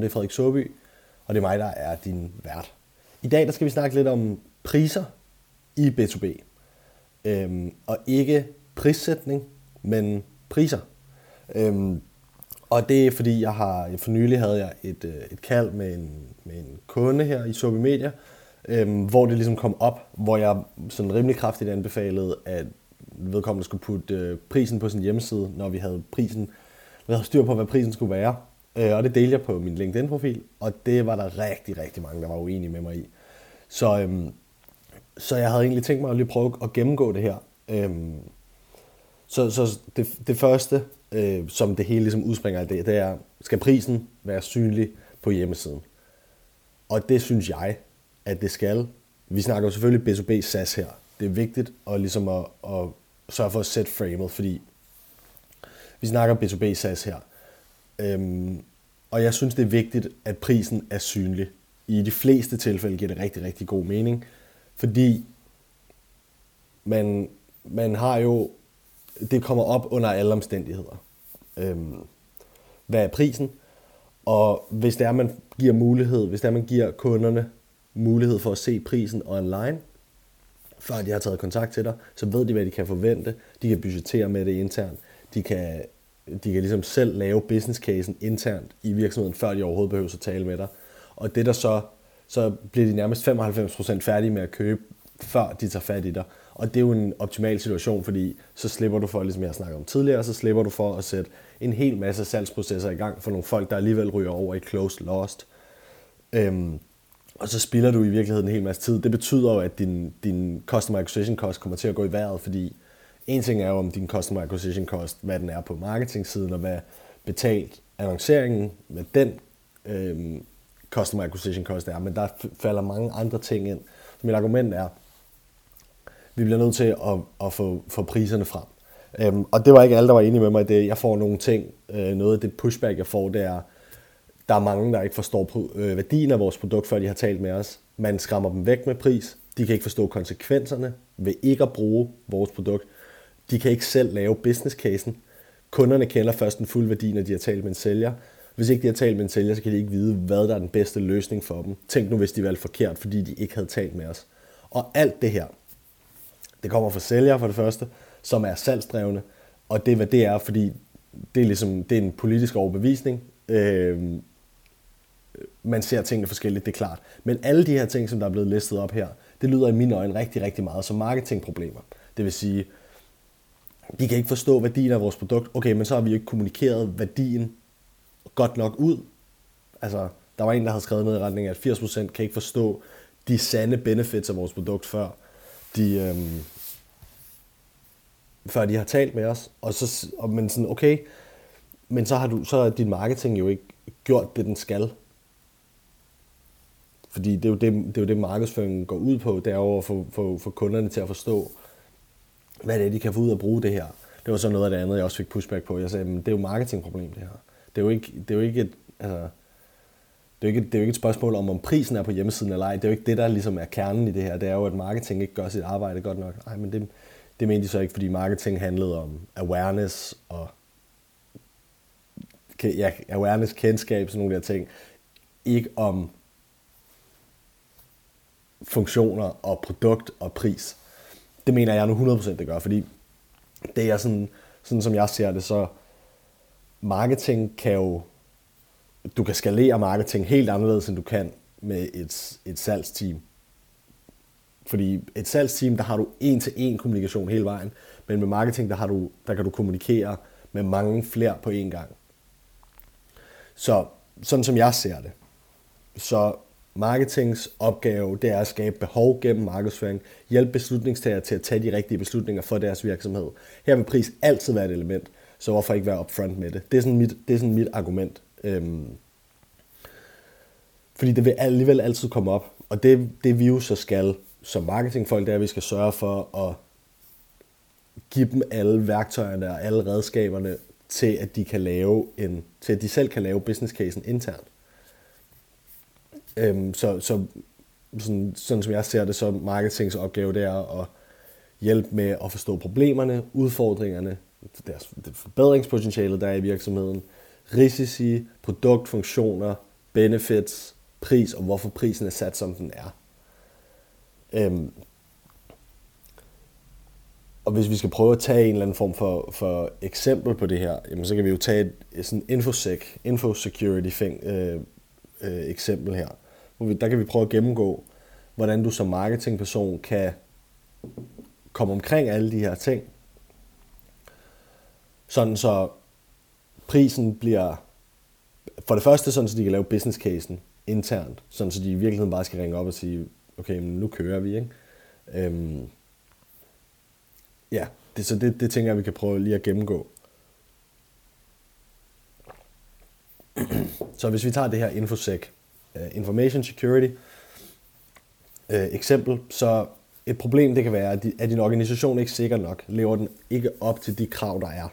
navn det er Frederik Søby, og det er mig, der er din vært. I dag der skal vi snakke lidt om priser i B2B. Øhm, og ikke prissætning, men priser. Øhm, og det er fordi, jeg har for nylig havde jeg et, øh, et kald med en, med en kunde her i Sobi Media, øhm, hvor det ligesom kom op, hvor jeg sådan rimelig kraftigt anbefalede, at vedkommende skulle putte øh, prisen på sin hjemmeside, når vi havde prisen, vi havde styr på, hvad prisen skulle være. Øh, og det delte jeg på min LinkedIn-profil, og det var der rigtig, rigtig mange, der var uenige med mig i. Så, øhm, så jeg havde egentlig tænkt mig at lige prøve at gennemgå det her. Øhm, så så det, det første, øh, som det hele ligesom udspringer af det, det er, skal prisen være synlig på hjemmesiden? Og det synes jeg, at det skal. Vi snakker jo selvfølgelig B2B SaaS her. Det er vigtigt at, ligesom at, at sørge for at sætte framet, fordi vi snakker B2B SaaS her. Øhm, og jeg synes, det er vigtigt, at prisen er synlig. I de fleste tilfælde giver det rigtig, rigtig god mening, fordi man, man har jo, det kommer op under alle omstændigheder. Øhm, hvad er prisen? Og hvis det er, man giver mulighed, hvis det er, man giver kunderne mulighed for at se prisen online, før de har taget kontakt til dig, så ved de, hvad de kan forvente. De kan budgettere med det internt. De kan, de kan ligesom selv lave business casen internt i virksomheden, før de overhovedet behøver at tale med dig. Og det der så, så bliver de nærmest 95% færdige med at købe, før de tager fat i dig. Og det er jo en optimal situation, fordi så slipper du for, ligesom jeg snakkede om tidligere, så slipper du for at sætte en hel masse salgsprocesser i gang for nogle folk, der alligevel ryger over i closed lost. Øhm, og så spilder du i virkeligheden en hel masse tid. Det betyder jo, at din, din customer acquisition cost kommer til at gå i vejret, fordi en ting er jo om din customer acquisition cost, hvad den er på marketing-siden, og hvad betalt annonceringen med den øhm, customer acquisition cost er, men der falder mange andre ting ind. Så mit argument er, vi bliver nødt til at, at få, få priserne frem. Øhm, og det var ikke alle, der var enige med mig i det. Jeg får nogle ting. Øh, noget af det pushback, jeg får, det er, der er mange, der ikke forstår øh, værdien af vores produkt, før de har talt med os. Man skræmmer dem væk med pris. De kan ikke forstå konsekvenserne ved ikke at bruge vores produkt. De kan ikke selv lave business casen. Kunderne kender først den fulde værdi, når de har talt med en sælger. Hvis ikke de har talt med en sælger, så kan de ikke vide, hvad der er den bedste løsning for dem. Tænk nu, hvis de valgte forkert, fordi de ikke havde talt med os. Og alt det her, det kommer fra sælgere for det første, som er salgsdrevne, og det er, hvad det er, fordi det er, ligesom, det er en politisk overbevisning. Øh, man ser tingene forskelligt, det er klart. Men alle de her ting, som der er blevet listet op her, det lyder i mine øjne rigtig, rigtig meget som marketingproblemer. Det vil sige, de kan ikke forstå værdien af vores produkt. Okay, men så har vi ikke kommunikeret værdien godt nok ud. Altså, der var en, der havde skrevet ned i retning af, at 80% kan ikke forstå de sande benefits af vores produkt, før de, øhm, før de har talt med os. Og så, og, men sådan, okay, men så har du, så er din marketing jo ikke gjort det, den skal. Fordi det er jo det, det, er jo det markedsføringen går ud på, det er jo at få, få, få kunderne til at forstå, hvad det er, de kan få ud og at bruge det her. Det var så noget af det andet, jeg også fik pushback på. Jeg sagde, men det er jo marketingproblem, det her. Det er jo ikke, det er jo ikke et, altså, det er, jo ikke, det er jo ikke et spørgsmål om, om prisen er på hjemmesiden eller ej. Det er jo ikke det, der ligesom er kernen i det her. Det er jo, at marketing ikke gør sit arbejde godt nok. Nej, men det, det mente de så ikke, fordi marketing handlede om awareness og ja, awareness, kendskab, sådan nogle der ting. Ikke om funktioner og produkt og pris. Det mener jeg nu 100% det gør, fordi det er sådan, sådan som jeg ser det, så marketing kan jo, du kan skalere marketing helt anderledes, end du kan med et, et salgsteam. Fordi et salgsteam, der har du en til en kommunikation hele vejen, men med marketing, der, har du, der kan du kommunikere med mange flere på én gang. Så sådan som jeg ser det, så Marketings opgave det er at skabe behov gennem markedsføring, hjælpe beslutningstagere til at tage de rigtige beslutninger for deres virksomhed. Her vil pris altid være et element, så hvorfor ikke være upfront med det? Det er sådan mit, det er sådan mit argument. Øhm, fordi det vil alligevel altid komme op, og det, det vi jo så skal som marketingfolk, det er, at vi skal sørge for at give dem alle værktøjerne og alle redskaberne til, at de kan lave en, til at de selv kan lave business casen internt. Øhm, så så sådan, sådan som jeg ser det, så marketings opgave det er at hjælpe med at forstå problemerne, udfordringerne, deres, det forbedringspotentiale, der er i virksomheden, risici, produktfunktioner, benefits, pris og hvorfor prisen er sat, som den er. Øhm, og hvis vi skal prøve at tage en eller anden form for, for eksempel på det her, jamen så kan vi jo tage et, sådan infosec, infosecurity fæng, øh, øh, eksempel her. Hvor vi, der kan vi prøve at gennemgå, hvordan du som marketingperson kan komme omkring alle de her ting, sådan så prisen bliver, for det første sådan, så de kan lave business casen internt, sådan så de i virkeligheden bare skal ringe op og sige, okay, men nu kører vi, ikke? Øhm, ja, det, så det, det tænker jeg, vi kan prøve lige at gennemgå. så hvis vi tager det her infosec, Øh, information security, øh, eksempel, så et problem det kan være, at din organisation ikke sikker nok, lever den ikke op til de krav, der er.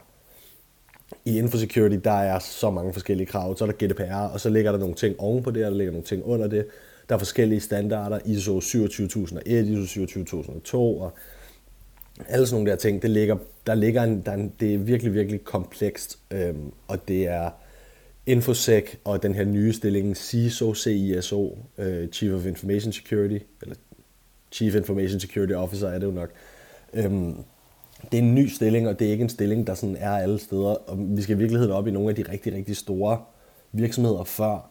I infosecurity, der er så mange forskellige krav. Så er der GDPR, og så ligger der nogle ting ovenpå det, og der ligger nogle ting under det. Der er forskellige standarder, ISO 27001, ISO 27002, og alle sådan nogle der ting, det ligger, der ligger en, der en, det er virkelig, virkelig komplekst, øhm, og det er Infosec og den her nye stilling CISO, CISO, øh, Chief of Information Security, eller Chief Information Security Officer er det jo nok. Øhm, det er en ny stilling, og det er ikke en stilling, der sådan er alle steder. Og vi skal i virkeligheden op i nogle af de rigtig, rigtig store virksomheder, før,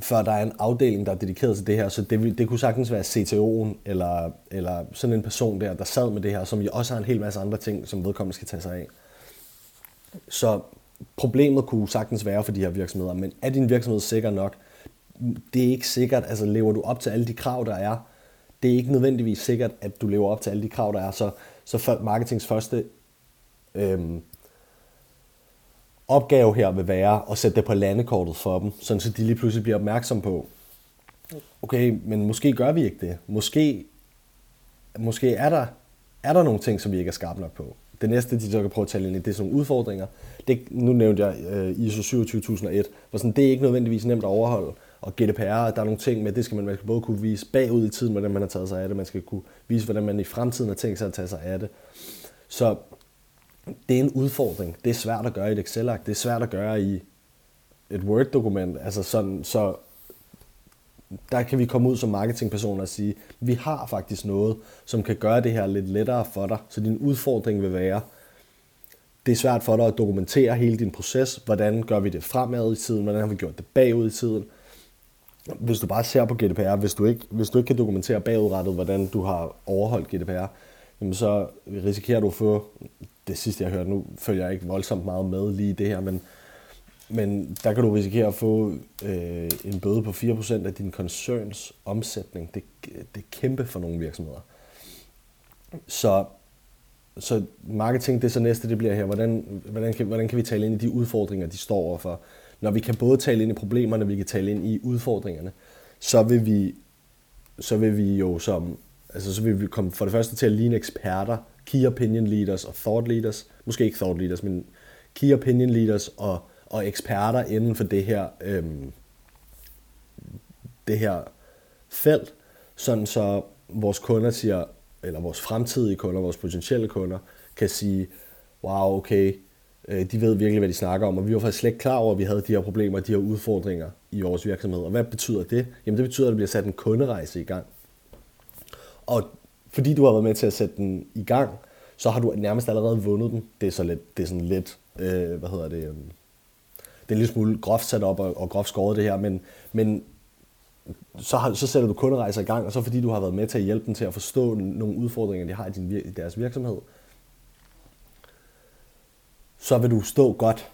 før der er en afdeling, der er dedikeret til det her. Så det, det kunne sagtens være CTO'en, eller, eller sådan en person der, der sad med det her, som jo også har en hel masse andre ting, som vedkommende skal tage sig af. Så problemet kunne sagtens være for de her virksomheder, men er din virksomhed sikker nok? Det er ikke sikkert, altså lever du op til alle de krav, der er, det er ikke nødvendigvis sikkert, at du lever op til alle de krav, der er. Så, så marketings første øhm, opgave her vil være at sætte det på landekortet for dem, sådan så de lige pludselig bliver opmærksom på, okay, men måske gør vi ikke det. Måske, måske er, der, er der nogle ting, som vi ikke er skarpe nok på. Det næste, de så kan prøve at tale ind i, det er sådan nogle udfordringer. Det, nu nævnte jeg øh, ISO 27001, hvor sådan, det er ikke nødvendigvis nemt at overholde og GDPR, der er nogle ting med, det skal man, man skal både kunne vise bagud i tiden, hvordan man har taget sig af det, man skal kunne vise, hvordan man i fremtiden har tænkt sig at tage sig af det. Så det er en udfordring. Det er svært at gøre i et Excel-ark, det er svært at gøre i et Word-dokument. Altså sådan, så der kan vi komme ud som marketingpersoner og sige, vi har faktisk noget, som kan gøre det her lidt lettere for dig. Så din udfordring vil være, det er svært for dig at dokumentere hele din proces. Hvordan gør vi det fremad i tiden? Hvordan har vi gjort det bagud i tiden? hvis du bare ser på GDPR, hvis du ikke, hvis du ikke kan dokumentere bagudrettet, hvordan du har overholdt GDPR, jamen så risikerer du at få, det sidste jeg hørte, nu følger jeg ikke voldsomt meget med lige det her, men, men der kan du risikere at få øh, en bøde på 4% af din koncerns omsætning. Det, det er kæmpe for nogle virksomheder. Så, så marketing, det er så næste, det bliver her. Hvordan, hvordan, kan, hvordan kan vi tale ind i de udfordringer, de står overfor? når vi kan både tale ind i problemerne, vi kan tale ind i udfordringerne, så vil vi, så vil vi jo som, altså så vil vi komme for det første til at ligne eksperter, key opinion leaders og thought leaders, måske ikke thought leaders, men key opinion leaders og, og eksperter inden for det her, øhm, det her felt, sådan så vores kunder siger, eller vores fremtidige kunder, vores potentielle kunder, kan sige, wow, okay, øh, de ved virkelig, hvad de snakker om, og vi var faktisk slet ikke klar over, at vi havde de her problemer, de her udfordringer i vores virksomhed. Og hvad betyder det? Jamen det betyder, at der bliver sat en kunderejse i gang. Og fordi du har været med til at sætte den i gang, så har du nærmest allerede vundet den. Det er, så lidt, det er sådan lidt, øh, hvad hedder det, øh, det er en lille smule groft sat op og, og groft skåret det her, men, men så, har, så sætter du kunderejser i gang, og så fordi du har været med til at hjælpe dem til at forstå nogle udfordringer, de har i, din, i deres virksomhed, så vil du stå godt.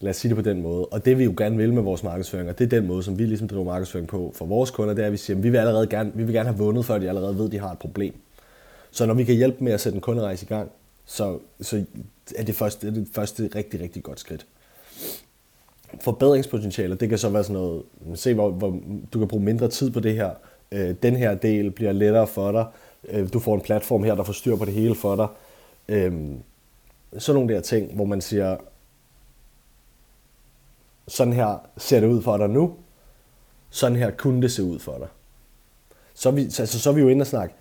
Lad os sige det på den måde. Og det vi jo gerne vil med vores markedsføring, og det er den måde, som vi ligesom driver markedsføring på for vores kunder, det er, at vi siger, at vi vil, allerede gerne, vi vil gerne have vundet, før de allerede ved, at de har et problem. Så når vi kan hjælpe med at sætte en kunderejse i gang, så, så er det første, det, er det første rigtig, rigtig godt skridt. Forbedringspotentialer, det kan så være sådan noget, se hvor, hvor du kan bruge mindre tid på det her. Øh, den her del bliver lettere for dig. Øh, du får en platform her, der får styr på det hele for dig. Øh, sådan nogle der ting, hvor man siger, sådan her ser det ud for dig nu, sådan her kunne det se ud for dig. Så er vi, altså, så er vi jo inde og snakke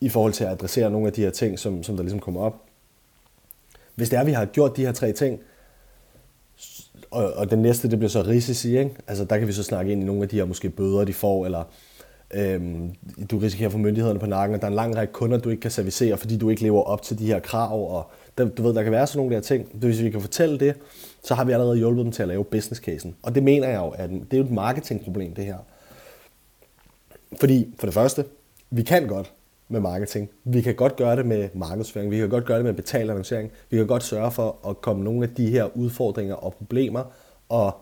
i forhold til at adressere nogle af de her ting, som, som der ligesom kommer op. Hvis det er, at vi har gjort de her tre ting, og, og den næste, det bliver så risici, ikke? Altså der kan vi så snakke ind i nogle af de her måske bøder, de får, eller øhm, du risikerer at få myndighederne på nakken, og der er en lang række kunder, du ikke kan servicere, fordi du ikke lever op til de her krav, og der, du ved, der kan være sådan nogle der ting. Hvis vi kan fortælle det, så har vi allerede hjulpet dem til at lave business casen. Og det mener jeg jo, at det er jo et marketingproblem, det her. Fordi, for det første, vi kan godt med marketing. Vi kan godt gøre det med markedsføring, vi kan godt gøre det med betalt annoncering, vi kan godt sørge for at komme nogle af de her udfordringer og problemer og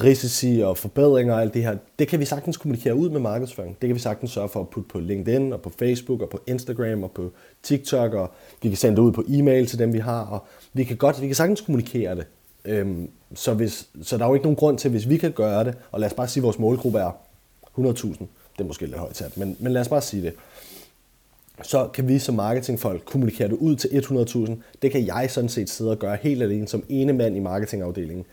risici og forbedringer og alt det her, det kan vi sagtens kommunikere ud med markedsføring. Det kan vi sagtens sørge for at putte på LinkedIn og på Facebook og på Instagram og på TikTok, og vi kan sende det ud på e-mail til dem, vi har, og vi kan, godt, vi kan sagtens kommunikere det. Øhm, så, hvis, så der er jo ikke nogen grund til, hvis vi kan gøre det, og lad os bare sige, at vores målgruppe er 100.000, det er måske lidt højt sat, men, men lad os bare sige det, så kan vi som marketingfolk kommunikere det ud til 100.000. Det kan jeg sådan set sidde og gøre helt alene som ene mand i marketingafdelingen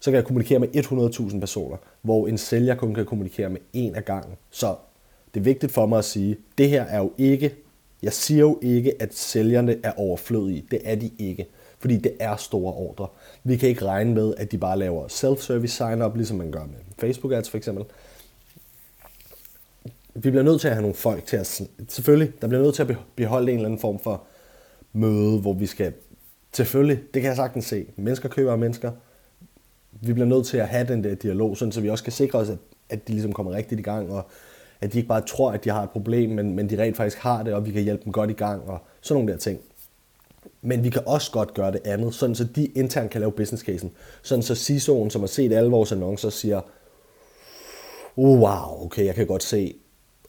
så kan jeg kommunikere med 100.000 personer, hvor en sælger kun kan kommunikere med en af gangen. Så det er vigtigt for mig at sige, det her er jo ikke, jeg siger jo ikke, at sælgerne er overflødige. Det er de ikke, fordi det er store ordre. Vi kan ikke regne med, at de bare laver self-service sign-up, ligesom man gør med Facebook ads for eksempel. Vi bliver nødt til at have nogle folk til at, selvfølgelig, der bliver nødt til at beholde en eller anden form for møde, hvor vi skal, selvfølgelig, det kan jeg sagtens se, mennesker køber af mennesker, vi bliver nødt til at have den der dialog, sådan, så vi også kan sikre os, at, at de ligesom kommer rigtigt i gang, og at de ikke bare tror, at de har et problem, men, men de rent faktisk har det, og vi kan hjælpe dem godt i gang, og sådan nogle der ting. Men vi kan også godt gøre det andet, sådan så de internt kan lave business casen. Sådan så CISO'en, som har set alle vores annoncer, siger, oh, wow, okay, jeg kan godt se,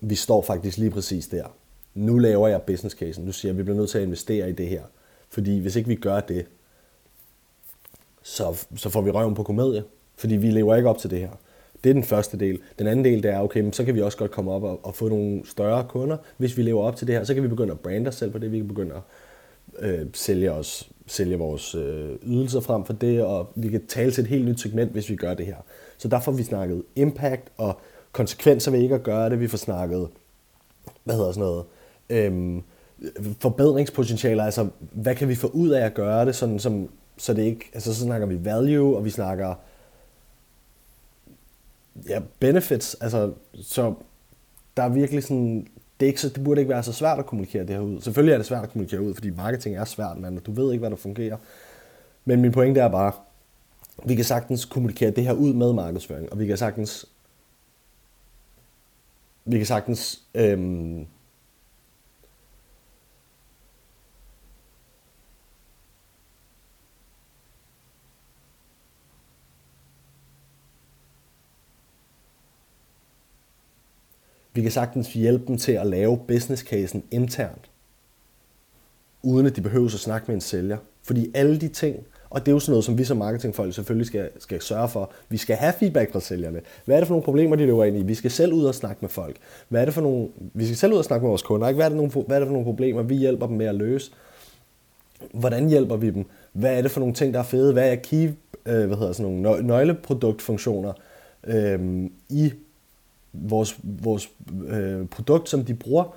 vi står faktisk lige præcis der. Nu laver jeg business casen. Nu siger jeg, at vi bliver nødt til at investere i det her. Fordi hvis ikke vi gør det, så, så får vi røven på komedie, fordi vi lever ikke op til det her. Det er den første del. Den anden del, det er, okay, så kan vi også godt komme op og, og få nogle større kunder, hvis vi lever op til det her. Så kan vi begynde at brande os selv på det, vi kan begynde at øh, sælge, os, sælge vores øh, ydelser frem for det, og vi kan tale til et helt nyt segment, hvis vi gør det her. Så derfor har vi snakket impact og konsekvenser ved ikke at gøre det. Vi får snakket, hvad hedder sådan noget, øhm, forbedringspotentialer, altså hvad kan vi få ud af at gøre det, sådan som så det ikke, altså så snakker vi value, og vi snakker ja, benefits, altså så der er virkelig sådan, det, er ikke så, det burde ikke være så svært at kommunikere det her ud. Selvfølgelig er det svært at kommunikere ud, fordi marketing er svært, men du ved ikke, hvad der fungerer. Men min pointe er bare, vi kan sagtens kommunikere det her ud med markedsføring, og vi kan sagtens vi kan sagtens øhm, Vi kan sagtens hjælpe dem til at lave business casen internt, uden at de behøver at snakke med en sælger. Fordi alle de ting, og det er jo sådan noget, som vi som marketingfolk selvfølgelig skal, skal sørge for. Vi skal have feedback fra sælgerne. Hvad er det for nogle problemer, de løber ind i? Vi skal selv ud og snakke med folk. Hvad er det for nogle, vi skal selv ud og snakke med vores kunder. Ikke? Hvad, er det nogle, hvad er det for nogle problemer, vi hjælper dem med at løse? Hvordan hjælper vi dem? Hvad er det for nogle ting, der er fede? Hvad er key, øh, hvad hedder sådan nogle nøgleproduktfunktioner øh, i vores, vores øh, produkt, som de bruger,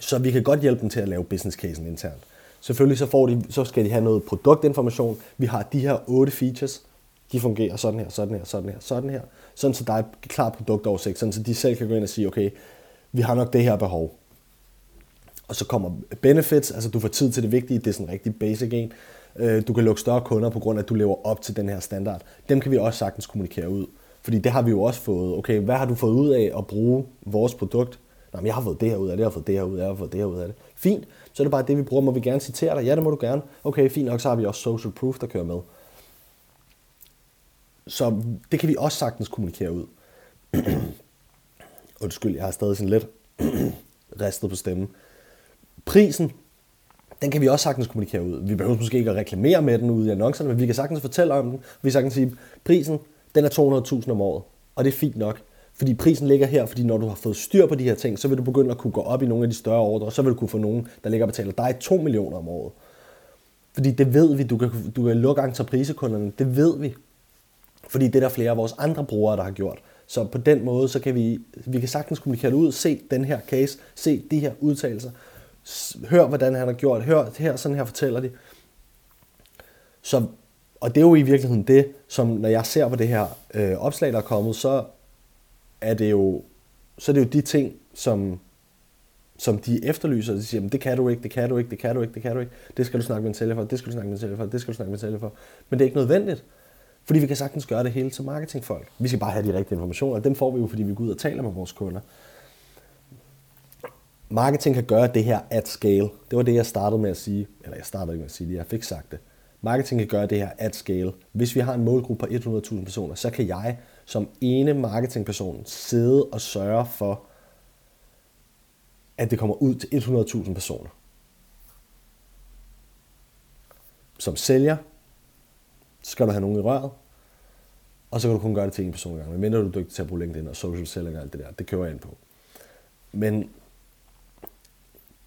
så vi kan godt hjælpe dem til at lave business casen internt. Selvfølgelig så, får de, så skal de have noget produktinformation. Vi har de her otte features, de fungerer sådan her, sådan her, sådan her, sådan her. Sådan så der er et klart produktoversigt, sådan så de selv kan gå ind og sige, okay, vi har nok det her behov. Og så kommer benefits, altså du får tid til det vigtige, det er sådan en rigtig basic en. Øh, du kan lukke større kunder på grund af, at du lever op til den her standard. Dem kan vi også sagtens kommunikere ud. Fordi det har vi jo også fået. Okay, hvad har du fået ud af at bruge vores produkt? Nå, men jeg har fået det her ud af det, jeg har fået det her ud af det, jeg har fået det her ud af det. Fint, så er det bare det, vi bruger. Må vi gerne citere dig? Ja, det må du gerne. Okay, fint nok, så har vi også social proof, der kører med. Så det kan vi også sagtens kommunikere ud. Undskyld, jeg har stadig sådan lidt ristet på stemmen. Prisen, den kan vi også sagtens kommunikere ud. Vi behøver måske ikke at reklamere med den ude i annoncerne, men vi kan sagtens fortælle om den. Vi kan sagtens sige, prisen, den er 200.000 om året, og det er fint nok. Fordi prisen ligger her, fordi når du har fået styr på de her ting, så vil du begynde at kunne gå op i nogle af de større ordre, og så vil du kunne få nogen, der ligger og betaler dig 2 millioner om året. Fordi det ved vi, du kan, du kan lukke entreprisekunderne, det ved vi. Fordi det er der flere af vores andre brugere, der har gjort. Så på den måde, så kan vi, vi kan sagtens kommunikere det ud, se den her case, se de her udtalelser, hør hvordan han har gjort, hør her, sådan her fortæller de. Så og det er jo i virkeligheden det, som når jeg ser på det her øh, opslag, der er kommet, så er det jo, så er det jo de ting, som, som de efterlyser. De siger, det kan du ikke, det kan du ikke, det kan du ikke, det kan du ikke. Det skal du snakke med en sælger for, det skal du snakke med en sælger for, det skal du snakke med en sælger for. Men det er ikke nødvendigt. Fordi vi kan sagtens gøre det hele som marketingfolk. Vi skal bare have de rigtige informationer, og dem får vi jo, fordi vi går ud og taler med vores kunder. Marketing kan gøre det her at scale. Det var det, jeg startede med at sige. Eller jeg startede ikke med at sige det, jeg fik sagt det. Marketing kan gøre det her at scale. Hvis vi har en målgruppe på 100.000 personer, så kan jeg som ene marketingperson sidde og sørge for, at det kommer ud til 100.000 personer. Som sælger, skal du have nogen i røret, og så kan du kun gøre det til en person gang. Men mindre du er dygtig til at bruge LinkedIn og social selling og alt det der, det kører jeg ind på. Men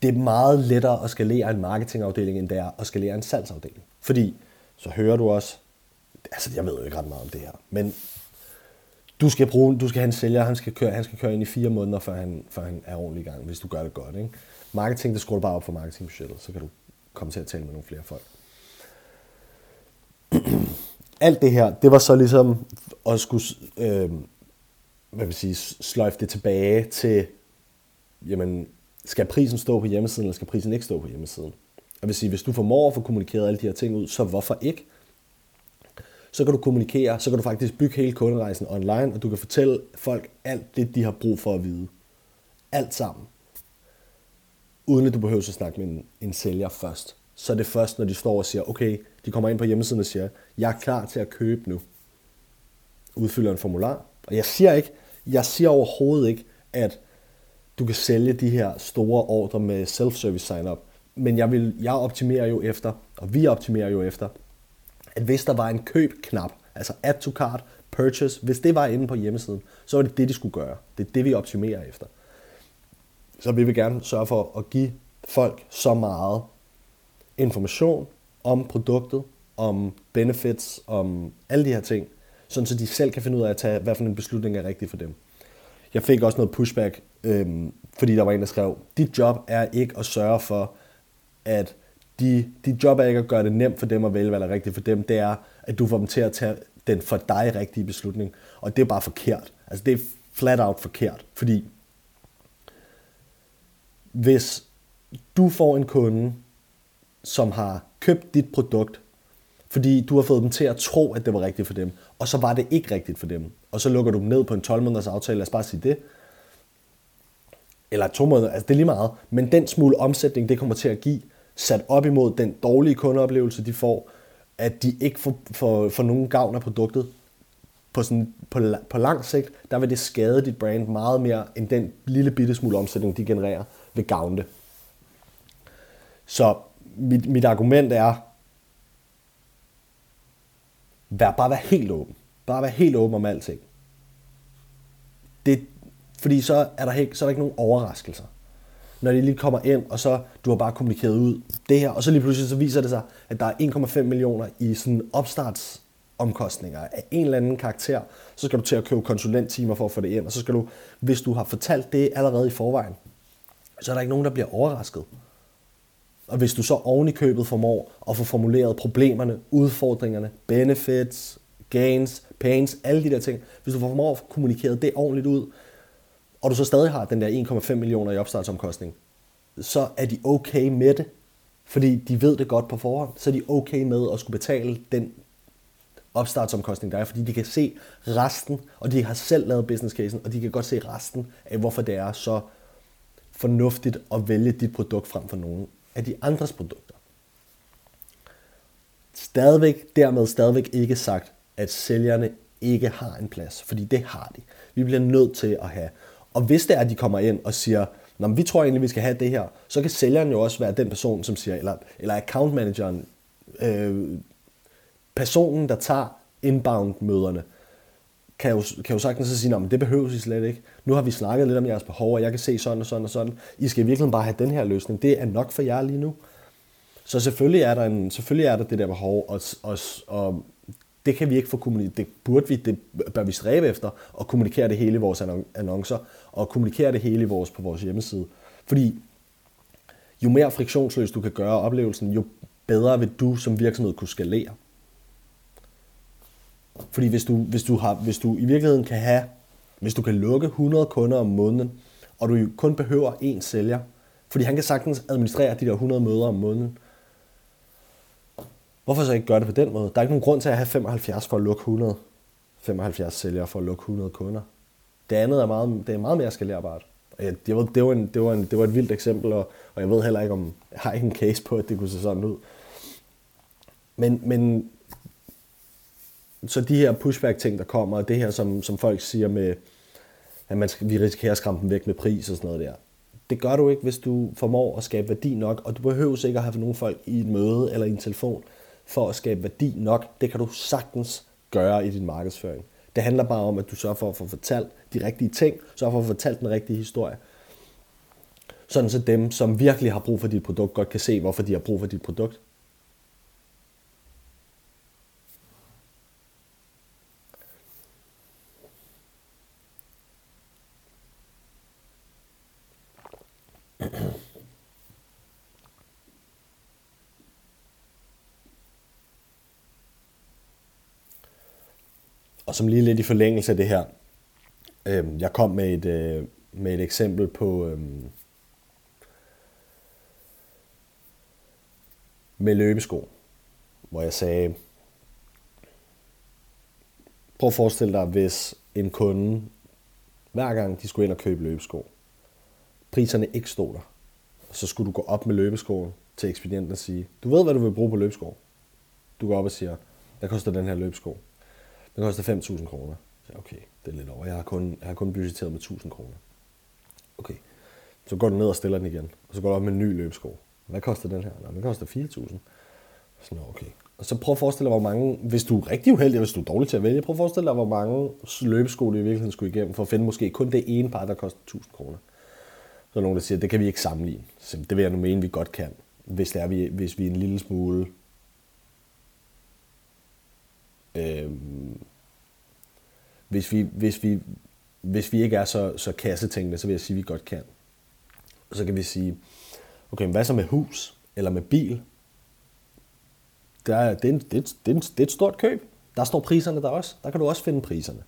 det er meget lettere at skalere en marketingafdeling, end det er at skalere en salgsafdeling. Fordi så hører du også, altså jeg ved jo ikke ret meget om det her, men du skal, bruge, du skal have en sælger, han skal, køre, han skal køre ind i fire måneder, før han, før han er ordentlig i gang, hvis du gør det godt. Ikke? Marketing, det skruer du bare op for marketingbudgettet, så kan du komme til at tale med nogle flere folk. Alt det her, det var så ligesom at skulle øh, hvad vil sige, sløjfe det tilbage til, jamen, skal prisen stå på hjemmesiden, eller skal prisen ikke stå på hjemmesiden? Jeg vil sige, hvis du formår at få kommunikeret alle de her ting ud, så hvorfor ikke? Så kan du kommunikere, så kan du faktisk bygge hele kunderejsen online, og du kan fortælle folk alt det, de har brug for at vide. Alt sammen. Uden at du behøver at snakke med en, en sælger først. Så er det først, når de står og siger, okay, de kommer ind på hjemmesiden og siger, jeg er klar til at købe nu. Udfylder en formular. Og jeg siger ikke, jeg siger overhovedet ikke, at du kan sælge de her store ordre med self-service sign-up. Men jeg, vil, jeg optimerer jo efter, og vi optimerer jo efter, at hvis der var en køb-knap, altså add to cart, purchase, hvis det var inde på hjemmesiden, så var det det, de skulle gøre. Det er det, vi optimerer efter. Så vi vil gerne sørge for at give folk så meget information om produktet, om benefits, om alle de her ting, sådan så de selv kan finde ud af at tage, hvad for en beslutning er rigtig for dem. Jeg fik også noget pushback, øhm, fordi der var en, der skrev, dit job er ikke at sørge for, at de, de job er ikke at gøre det nemt for dem at vælge, hvad der er rigtigt for dem. Det er, at du får dem til at tage den for dig rigtige beslutning. Og det er bare forkert. Altså det er flat out forkert. Fordi hvis du får en kunde, som har købt dit produkt, fordi du har fået dem til at tro, at det var rigtigt for dem, og så var det ikke rigtigt for dem, og så lukker du dem ned på en 12 måneders aftale, lad os bare sige det, eller to måneder, altså det er lige meget, men den smule omsætning, det kommer til at give, sat op imod den dårlige kundeoplevelse, de får, at de ikke får, får, får nogen gavn af produktet, på, sådan, på, på lang sigt, der vil det skade dit brand meget mere, end den lille bitte smule omsætning, de genererer, vil gavne det. Så mit, mit argument er, vær, bare vær helt åben. Bare vær helt åben om alting. Det, fordi så er, der ikke, så er der ikke nogen overraskelser. Når de lige kommer ind, og så du har bare kommunikeret ud det her, og så lige pludselig så viser det sig, at der er 1,5 millioner i sådan opstartsomkostninger af en eller anden karakter, så skal du til at købe konsulenttimer for at få det ind, og så skal du, hvis du har fortalt det allerede i forvejen, så er der ikke nogen, der bliver overrasket. Og hvis du så oven i købet formår at få formuleret problemerne, udfordringerne, benefits, gains, pains, alle de der ting, hvis du formår at kommunikere kommunikeret det ordentligt ud, og du så stadig har den der 1,5 millioner i opstartsomkostning, så er de okay med det, fordi de ved det godt på forhånd, så er de okay med at skulle betale den opstartsomkostning, der er, fordi de kan se resten, og de har selv lavet business casen, og de kan godt se resten af, hvorfor det er så fornuftigt at vælge dit produkt frem for nogen af de andres produkter. Stadigvæk, dermed stadigvæk ikke sagt, at sælgerne ikke har en plads, fordi det har de. Vi bliver nødt til at have. Og hvis det er, at de kommer ind og siger, Nå, vi tror egentlig, vi skal have det her, så kan sælgeren jo også være den person, som siger, eller, eller account manageren, øh, personen, der tager inbound-møderne, kan jo, kan jo sagtens så sige, at det behøves I slet ikke. Nu har vi snakket lidt om jeres behov, og jeg kan se sådan og sådan og sådan. I skal virkelig bare have den her løsning. Det er nok for jer lige nu. Så selvfølgelig er der, en, selvfølgelig er der det der behov, og, og, og det kan vi ikke få kommunikeret. Det burde vi, det bør vi stræbe efter, og kommunikere det hele i vores annoncer, og kommunikere det hele i vores, på vores hjemmeside. Fordi jo mere friktionsløst du kan gøre oplevelsen, jo bedre vil du som virksomhed kunne skalere. Fordi hvis du, hvis du, har, hvis du i virkeligheden kan have, hvis du kan lukke 100 kunder om måneden, og du kun behøver én sælger, fordi han kan sagtens administrere de der 100 møder om måneden, hvorfor så ikke gøre det på den måde? Der er ikke nogen grund til at have 75 for at lukke 100. 75 sælgere for at lukke 100 kunder. Det andet er meget, det er meget mere skalerbart. Det ved, det, var en, det, var en, det var et vildt eksempel, og, og jeg ved heller ikke, om jeg har ikke en case på, at det kunne se sådan ud. Men, men så de her pushback-ting, der kommer, og det her, som, som folk siger med, at man skal, vi risikerer at skræmme dem væk med pris og sådan noget der. Det gør du ikke, hvis du formår at skabe værdi nok, og du behøver ikke at have nogle folk i et møde eller i en telefon for at skabe værdi nok. Det kan du sagtens gøre i din markedsføring. Det handler bare om, at du sørger for at få fortalt de rigtige ting, sørger for at få fortalt den rigtige historie. Sådan så dem, som virkelig har brug for dit produkt, godt kan se, hvorfor de har brug for dit produkt. Og som lige lidt i forlængelse af det her, øh, jeg kom med et, øh, med et eksempel på øh, med løbesko, hvor jeg sagde, prøv at forestille dig, hvis en kunde, hver gang de skulle ind og købe løbesko, priserne ikke stod der, så skulle du gå op med løbeskoen til ekspedienten og sige, du ved, hvad du vil bruge på løbesko. Du går op og siger, hvad koster den her løbesko? Den koster 5.000 kroner. Så okay, det er lidt over. Jeg har kun, jeg har kun budgetteret med 1.000 kroner. Okay. Så går du ned og stiller den igen. Og så går du op med en ny løbesko. Hvad koster den her? Nå, den koster 4.000. Så okay. Og så prøv at forestille dig, hvor mange, hvis du er rigtig uheldig, hvis du er dårlig til at vælge, prøv at forestille dig, hvor mange løbesko du i virkeligheden skulle igennem, for at finde måske kun det ene par, der koster 1000 kroner. Så er nogen, der siger, det kan vi ikke sammenligne. Så det vil jeg nu mene, vi godt kan, hvis, det er, vi, hvis vi er en lille smule øh, hvis vi, hvis vi, hvis vi ikke er så, så kassetænkende, så vil jeg sige, at vi godt kan. Og så kan vi sige, okay, hvad så med hus eller med bil? Der er, det, er en, det, er, det, er det er et stort køb. Der står priserne der også. Der kan du også finde priserne.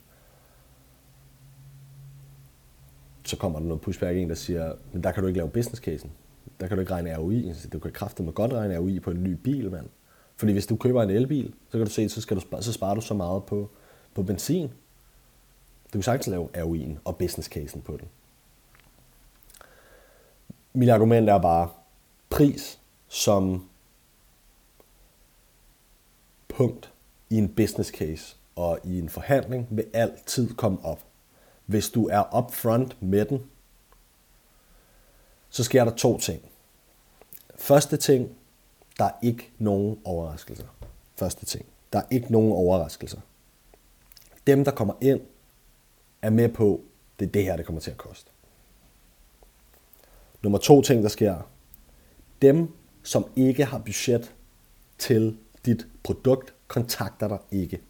Så kommer der noget pushback ind, der siger, men der kan du ikke lave business casen. Der kan du ikke regne ROI. Du kan kraftigt godt regne ROI på en ny bil, mand. Fordi hvis du køber en elbil, så kan du se, så, skal du, så sparer du så meget på, på benzin, du kan sagtens lave ROI'en og business casen på den. Mit argument er bare, pris som punkt i en business case og i en forhandling vil altid komme op. Hvis du er upfront med den, så sker der to ting. Første ting, der er ikke nogen overraskelser. Første ting, der er ikke nogen overraskelser. Dem, der kommer ind er med på, det er det her, det kommer til at koste. Nummer to ting, der sker. Dem, som ikke har budget til dit produkt, kontakter dig ikke.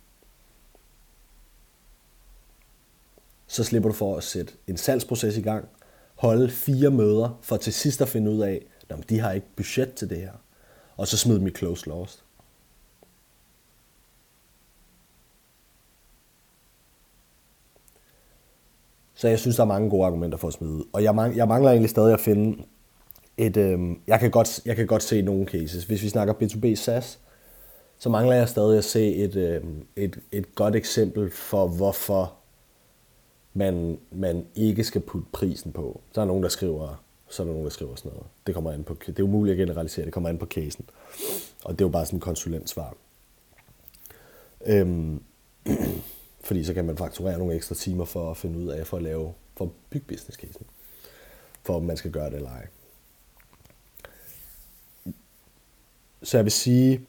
Så slipper du for at sætte en salgsproces i gang, holde fire møder, for til sidst at finde ud af, at de har ikke budget til det her. Og så smid dem i close lost. Så jeg synes, der er mange gode argumenter for at smide Og jeg, mangler, jeg mangler egentlig stadig at finde et... Øh, jeg, kan godt, jeg kan godt se nogle cases. Hvis vi snakker B2B SaaS, så mangler jeg stadig at se et, øh, et, et godt eksempel for, hvorfor man, man ikke skal putte prisen på. Så er nogen, der skriver, så er der nogen, der skriver sådan noget. Det, kommer an på, det er umuligt at generalisere, det kommer an på casen. Og det er jo bare sådan en konsulentsvar. Øhm, fordi så kan man fakturere nogle ekstra timer for at finde ud af, for at lave, for at bygge business casen. For om man skal gøre det eller ej. Så jeg vil sige,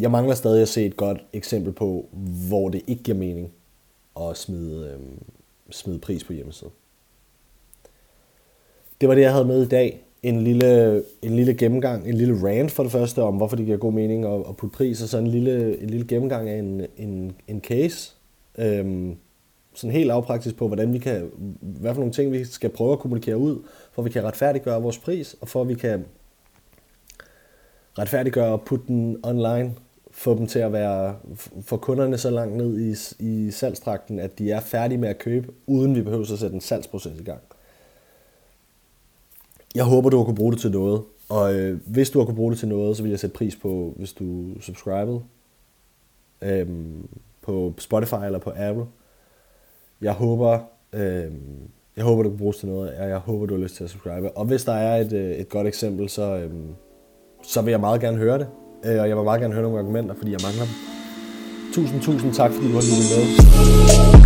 jeg mangler stadig at se et godt eksempel på, hvor det ikke giver mening at smide, øhm, smide pris på hjemmesiden. Det var det, jeg havde med i dag. En lille, en lille gennemgang, en lille rant for det første om, hvorfor det giver god mening at, at putte pris, og så en lille, en lille gennemgang af en, en, en case, Øhm, sådan helt afpraktisk på, hvordan vi kan, hvad for nogle ting vi skal prøve at kommunikere ud, for at vi kan retfærdiggøre vores pris, og for at vi kan retfærdiggøre og putte den online få dem til at være, få kunderne så langt ned i, i salgstrakten, at de er færdige med at købe, uden vi behøver at sætte en salgsproces i gang. Jeg håber, du har kunne bruge det til noget. Og øh, hvis du har kunne bruge det til noget, så vil jeg sætte pris på, hvis du subscribede øhm, på Spotify eller på Apple. Jeg håber, øhm, jeg håber, du kan bruges til noget, og jeg håber, du har lyst til at subscribe. Og hvis der er et, øh, et godt eksempel, så, øhm, så vil jeg meget gerne høre det. Øh, og jeg vil meget gerne høre nogle argumenter, fordi jeg mangler dem. Tusind, tusind tak, fordi du har lyttet med.